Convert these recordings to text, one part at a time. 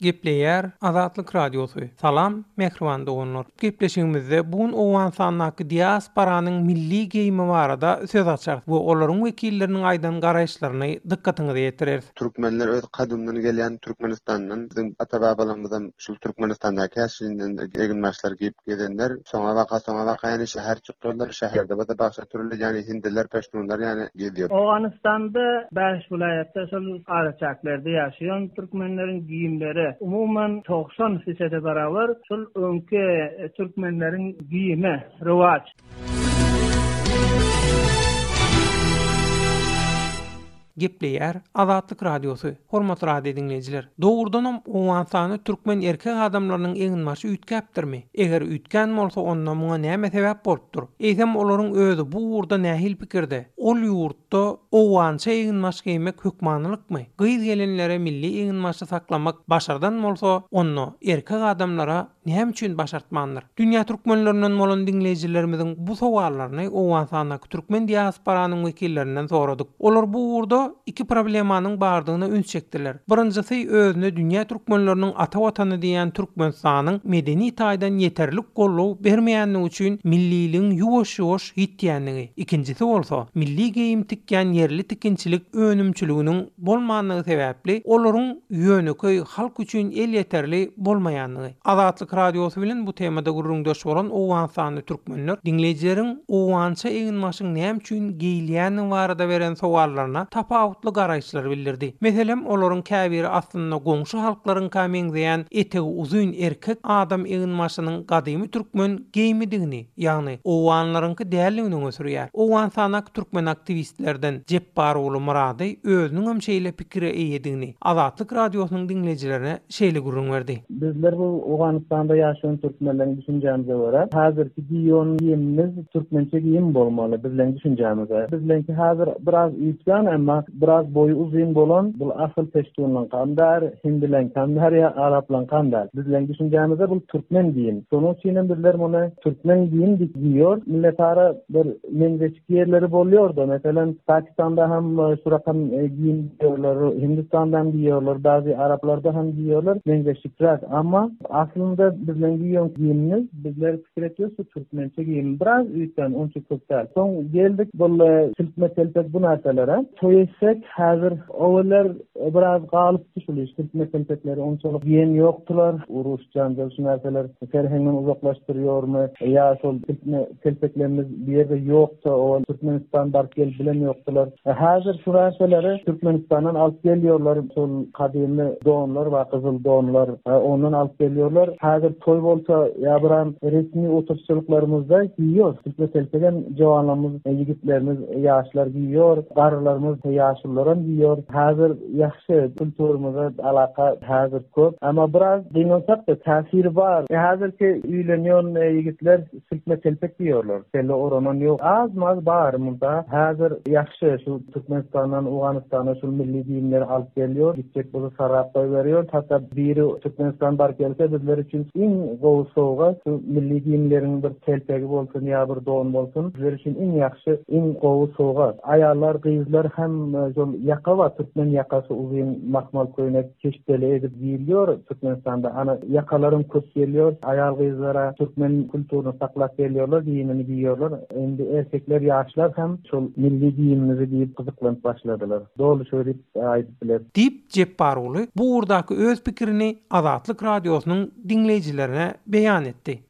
Gepleýär Azatlyk Radiosy. Salam, mähriban doganlar! Gepleşigimizde bu gün Owganystandaky diasporanyň milli geýimi barada söz açarys we olaryň wekilleriniň aýdan garaýyşlaryny dykgatyňyza ýetireris. Türkmenler öz gadymdan gelýän Türkmenistandan, biziň ata-babalarymyzam şul Türkmenistandaky häsinden eginbaşlar geýip gezenler. Soňabaka, soňabaka ýaňy şäherçi Şonda şäherde bolsa başga türli ýany hindiler, peştunlar ýany gezýär. Owganystanda bäş welaýatda şol araçäklerde ýaşaýan türkmenleriň geýimleri umuman togsan fysede barabar şol öňki türkmenleriň geýimi rowaç. Gepleýär Azatlyk Radiosy. Hormatly radio diňleýjiler! Dogrudanam Owganystany türkmen erkek adamlarynyň eginbaşy üýtgäpdirmi? Eger üýtgän bolsa onda muňa näme sebäp bolupdyr? Eýsem olaryň özi bu ugurda nähili pikirde? Ol ýurtda Owgança eginbaş geýmek hökmanylykmy? Gyz gelinlere milli eginbaşy saklamak başardan bolsa onda erkek adamlara Näme üçin başartmandyr? Dünýä türkmenlerinden bolan diňleýjilerimiziň bu sowallaryny Owganystandaky türkmen diasporanyň wekillerinden soradyk. Olar bu ugurda iki problemanyň bardygyna üns çekdiler. Birinjisi özüne dünýä türkmenleriniň ata watany diýýän Türkmenistanyň medeni taýdan ýeterlik goldaw bermeýändigi üçin milliligiň ýuwaş-ýuwaş ýitýändigi, ikinjisi bolsa, milli geýim tikýän ýerli tikinçilik önümçiliginiň bolmandygy sebäpli, olaryň ýönekeý halk üçin elýeterli bolmaýandygy. Azatlyk Radiosy bilen bu temada gürrüňdeş bolan owganystanly türkmenler diňleýjileriň owgança eginbaşyň näme üçin geýilýändigi barada beren sowallaryna tapawutly garaýyşlary bildirdi. Meselem, olaryň käbiri aslynda goňşy halklaryňka meňzeýän etegi uzyn erkek adam eginbaşynyň gadymy türkmen geýimidigini, ýagny owganlaryňky däldigini öňe sürýär. Owganystandaky türkmen aktiwistlerden Jepbarguly Myrady özüniň hem şeýle pikire eýedigini Azatlyk Radiosynyň diňleýjilerine şeýle gürrüň berdi. Bizler bu Owganystanda ýaşaýan türkmenleriň düşünjämize görä, häzirki giýon geýimimiz türkmençe geýim bolmaly, bizleň düşünjämize. Bizleňki häzir biraz üýtgän, emma Biraz boýy uzyn bolan bul asyl peştunlaňkam däl, hindileňkam däl ýa araplaňkam däl. Bizleň düşünjämizde bul türkmen geýim. Şonuň üçinem bizler muny türkmen geýim diýip diýýor. Milletara bir meňzeşik ýerleri bolýar-da, meselem, Pakistanda hem şu rakam geýim geýýärler, Hindistanda hem geýýärler, bäzi araplarda hem geýýärler meňzeşikräk. Emma aslynda bizleň geýen geýimimiz bizler Kireçli şu türkmençe geýim biraz üýtgän onça köp däl. Soň geldik bul silkme telpek bu närselere. Toý etsek häzir oweller biraz galypdy şul iş silkme telpekleri onçalyk geýen ýokdylar. Uruş janjal şu närseler serheňden uzaklaşdyrýormy ýa şol silkme telpeklerimiz bu ýerde ýokda owal Türkmenistan baryp gelip bilen ýokdylar. E hazir şu gäseleri Türkmenistandan alyp gelýorlar şol gadymy donlar bar gyzyl donlar e ondan alyp gelýorlar hazir toý bolsa ýa biram resmi oturşçylyklarymyzda giýýor sütme selpegem jowanlarymyz e ýigitlerimiz ýaşlar giýýor garrylarymyz e ýaşulularam giýýor hazir ýahşy kulturymyza alaka hazir köp emma biraz gynansak da täsiri bar e hazirki üýlenýon e ýigitler Silkme telpek diýýärler. Selle oranan ýok. Az-maz bar munda. Häzir ýagşy şu Türkmenistandan Owganystana şul milli geýimler alyp gelýär. Gitjek bolsa sarap goýberýär. Hatda biri Türkmenistan baryp gelse bizler üçin iň gowy sowgat şu milli geýimleriň bir telpegi bolsun ýa bir don bolsun. Bizler üçin iň ýagşy, iň gowy sowgat. Aýallar, gyzlar hem şol ýaka bar, türkmen ýakasy uzyn mahmal köýnek. Çeşdeli edip diýilýär. Türkmenistanda ana ýakalaryň köp gelýär. Aýal-gyzlara türkmen kulturyny saklap gelýärler, geýimini geýýärler. Indi erkekler, ýaşlar hem şol milli geýimimizi diýip gyzyklanyp başladylar. Doly şöý diýip aýdyp bileris. Diýip, Jepbaroghly bu ugurdaky öz pikirini Azatlyk Radiosynyň diňleýjilerine beýan etdi.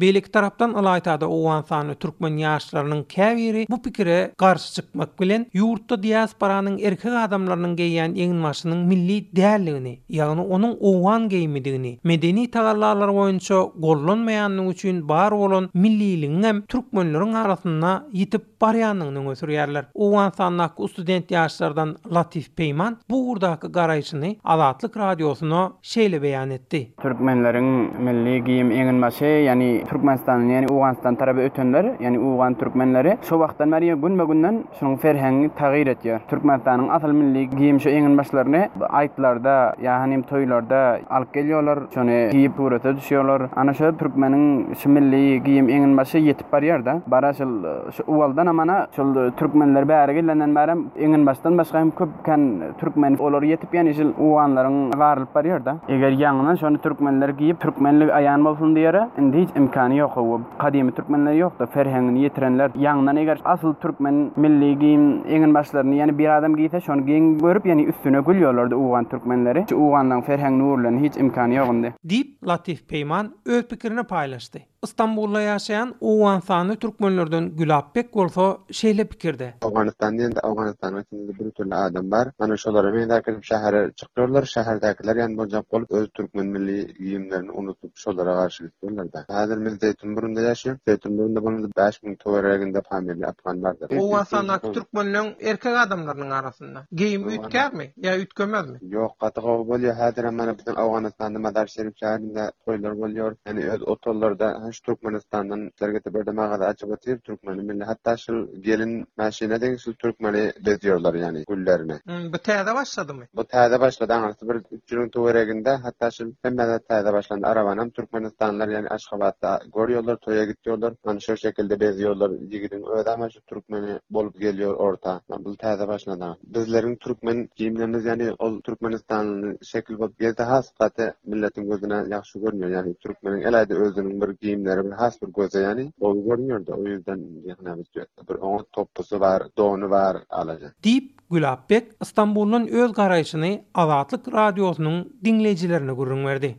Beýleki tarapdan ylaýta-da owganystanly türkmen ýaşlarynyň käbiri bu pikire garşy çykmak bilen, ýurtda diasporanyň erkek adamlarynyň geýýän eginbaşynyň milli däldigini, ýagny onuň owgan geýimidigini, medeni tagallalar boýunça gollanmaýandygy üçin bar bolan milliligiňem türkmenleriň arasynda ýitip barýandygyny öňe sürýärler. Owganystandaky student ýaşlardan Latif Peýman bu ugurdaky garaýşyny Azatlyk Radiosyna şeýle beýan etdi. Türkmenleriň milli geýim eginbaşy, ýagny Türkmenistandan, ýagny Owganystan tarapa ötenler, ýagny owgan türkmenleri şo wagtdan bäri ýa günbe-günden şunuň serheňi tagyr etýär. Türkmenistanyň asyl milli geýim şu eginbaşlaryny aýtlarda, ýa hanym toýlarda alyp gelýärler, şony geýip surata düşýärler. Ana şo türkmeniň şu milli geýim eginbaşy ýetip. Barýar-da. Bara şol şu uwaldanam ana şol türkmenler bäri gelenden bärem eňinbaşdan başga hem köp kän türkmen olar ýetip ýenişil uwanlaryň garylyp barýar-da. Eger ýaňydan şony türkmenler giýip türkmenligi aýan bolsun diýere indi hiç imkany ýok howwa. Gadymy türkmenler ýok-da ferhengini ýetirenler ýaňydan eger asyl türkmen milli geýim eňinbaşlaryny ýene bir adam giýse şony geň görüp ýene üstüne gülýorlardy uwan türkmenleri. Şu uwanlaryň ferhengini urlany hiç imkany ýok indi. Diýip, Latif Peýman öz pikirini paýlaşdy. Stambulda ýaşaýan owganystanly türkmenlerden Gülapbek bolsa şeýle pikirde. Owganystan diýende Owganystanyň içinde-de birtürli adam bar. Ana şolara meňzäp gelip şähere çykýarlar, şäherdekiler ýaly boljak bolup öz türkmen milli geýimlerini unudyp şolara garşy gitýärler-de. Häzir men Zeýtunburunda ýaşaýan. Zeýtunburunda bolanda bäş müň töwereginde pamýerli afgan bardyr. Owganystandaky türkmenleň erkek adamlarynyň arasynda. Türkmenistanda? Geýim üýtgärmi ýa üýtgemezmi? Ýok, gaty gowy bolýar. Häzir hem mana biziň Owganystanda Mazar Şerif şäherinde toýlar bolýar. Ýani öz otellarda şu Türkmenistandan işler getirip ýerde magaza açyp otyr türkmeni milli. Hatda şul gelin maşyna deň şul türkmeni bezýärler ýani güllerini. Hum, bu täze başladymy? Bu täze başlady, aňyrsy bir üç ýylyň töwereginde hatda şul hemme zat täze başlandy. Arabany hem türkmenistanlylar ýani Aşgabatda görýärler, toýa gitýärler. Hany şo şekilde bezýärler. Ýigidiň özem türkmeni bolup gelýär orta. Bu täze başlady. Bizleriň türkmen gimnimiz ýani ol türkmenistanly şekil bolup geldi has gaty milletiň gözüne ýagşy görünýär. Ýani türkmeniň eläde özüniň bir gimleri bir has bir göze ýani gowy görünýärdi. O ýerden ýagny biz ýetdi. Bir oňat topusy bar, dony bar alaja. Diýip, Gülap beg Stambuldan öz garaýşyny Azatlyk Radiosynyň diňleýjilerine gürrüň berdi.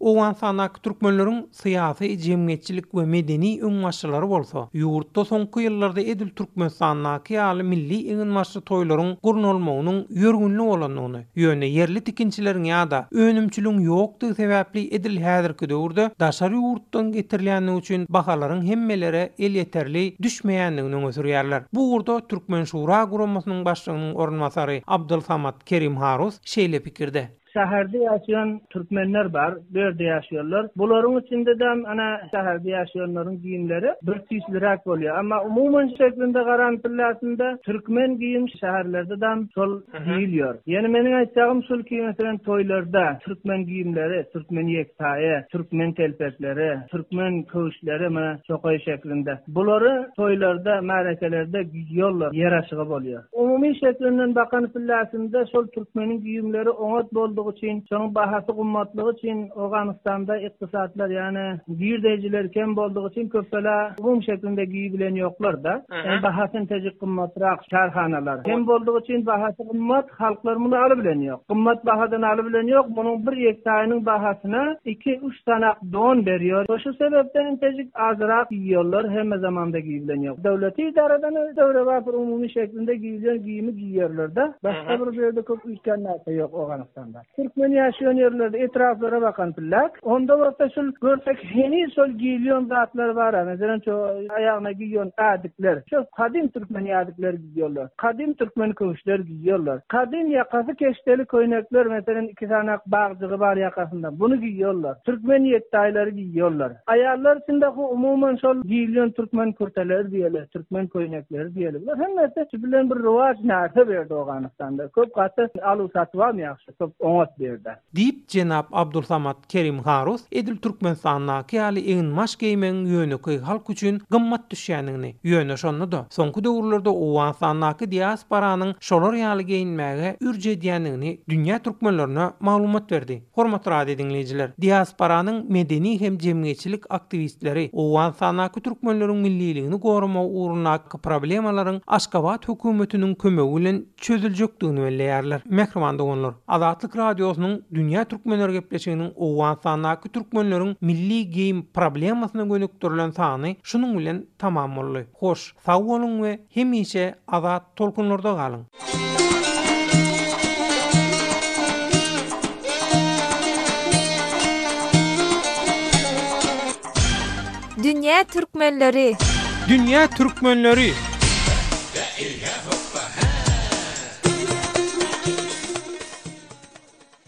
Owganystandaky türkmenleriň syýasy, jemgyýetçilik we medeni öňbaşçylary bolsa, ýurtda soňky ýyllarda edil Türkmenistandaky ýaly milli eginbaşly toýlaryň gurnalmagynyň ýörgünli bolandygyny, ýöne ýerli tikinçileriň ýa-da önümçiligiň ýokdugy sebäpli edil häzirki döwürde daşary ýurtdan getirilýändigi üçin bahalaryň hemmelere elýeterli düşmeýändigini öňe sürýärler. Bu ugurda Türkmen şura guramasynyň başlygynyň başlygynyň orunbasary Abdulsamat Kerimharus şeýle pikirde. Şäherde ýaşaýan türkmenler bar, bu ýerde ýaşaýanlar. Bularyň içinde-de ana şäherde ýaşaýanlaryň geýimleri bir tüýsliräk bolýar. Emma umuman şeklinde garan pillesinde türkmen geýim şäherlerde dam şol geýilýär. Ýöne meniň aýtjagym şul ki, meselem, toýlarda türkmen geýimleri, türkmen ýektaýy, türkmen telpekleri, türkmen köwüşleri, mana, çokaý şeklinde. Bulary toýlarda, märekelerde ýollar, ýaraşygy bolýar. Umumy şeklinden bakan pillesinde şol türkmeniň güýümleri oňat boldugy üçin, şonuň bahasy gymmatlygy üçin Owganystanda ykdysatlar, ýani girdeýjiler kem boldugy üçin köpela umumy şeklinde güýi bilen ýoklar-da. Ýani bahasy intejik gymmatrak kärhanalar kem boldugy üçin bahasy gymmat. Halklar muny aly bilen ýok. Gymmat bahadan aly bilen ýok. Munuň bir ýektaýynyň bahasyna iki-üç sanak don berýär. Şo-şu sebäpden intejik azrak giýýärler, hemme zamanda giý bilen ýok. Döwleti idaradan döwrebap bir umumy şeklinde giýilýän geýimi giýýärler-de. Başga bir ýerde köp üýtgän närse ýok Owganystanda. Türkmen ýaşaýan ýerlerde etraplara bakan pillak. Onda bolsa şul görsek heniz şol giýilýon zatlar bara, meselem şo aýagyna giýýon ädikler. Şo kadym türkmen ädikleri giýýorlar. Kadym türkmen köwüşler giýýorlar. Kadym ýakasy keşdeli köýnekler meselem iki sany ak bagjygy bar ýakasynda. Buny giýýorlar. Türkmen ýektaýlary giýýorlar. Aýallar üçin dahi umuman şol giýilýän türkmen kürteleri diýeli, türkmen köýnekleri diýeli. Bular hemmesi şu bilen bir rowaç närse berdi Owganystanda. Köp gaty aluw-satywam ýagşy, köp oňat bu ýerde. Diýip, jenap Abdulsamat Kerim Harus edil Türkmenistandaky ýaly egin-maş geýmegiň ýönekeý halk üçin gymmat düşýändigini, ýöne şonda-da soňky döwürlerde Owganystandaky diasporanyň şolar ýaly geýinmäge ürç edýändigini dünýä türkmenlerine maglumat berdi. Hormatly radio diňleýjiler, diasporanyň medeni hem jemgyýetçilik aktiwistleri Owganystandaky türkmenleriň milliligini goramagy ugrundaky problemalaryň Aşgabat hökümetiniň kömegi bilen çözüljekdigini belleýärler. Mähriban doganlar, Azatlyk Radiosynyň Dünýä Türkmenleri gepleşiginiň Owganystandaky türkmenleriň milli geýim problemasyna gönükdirilen sany şunuň bilen tamam boldy. Hoş. Sag boluň we hemişe azat tolkunlarda galyň! Dünýä Türkmenleri! Dünýä Türkmenleri!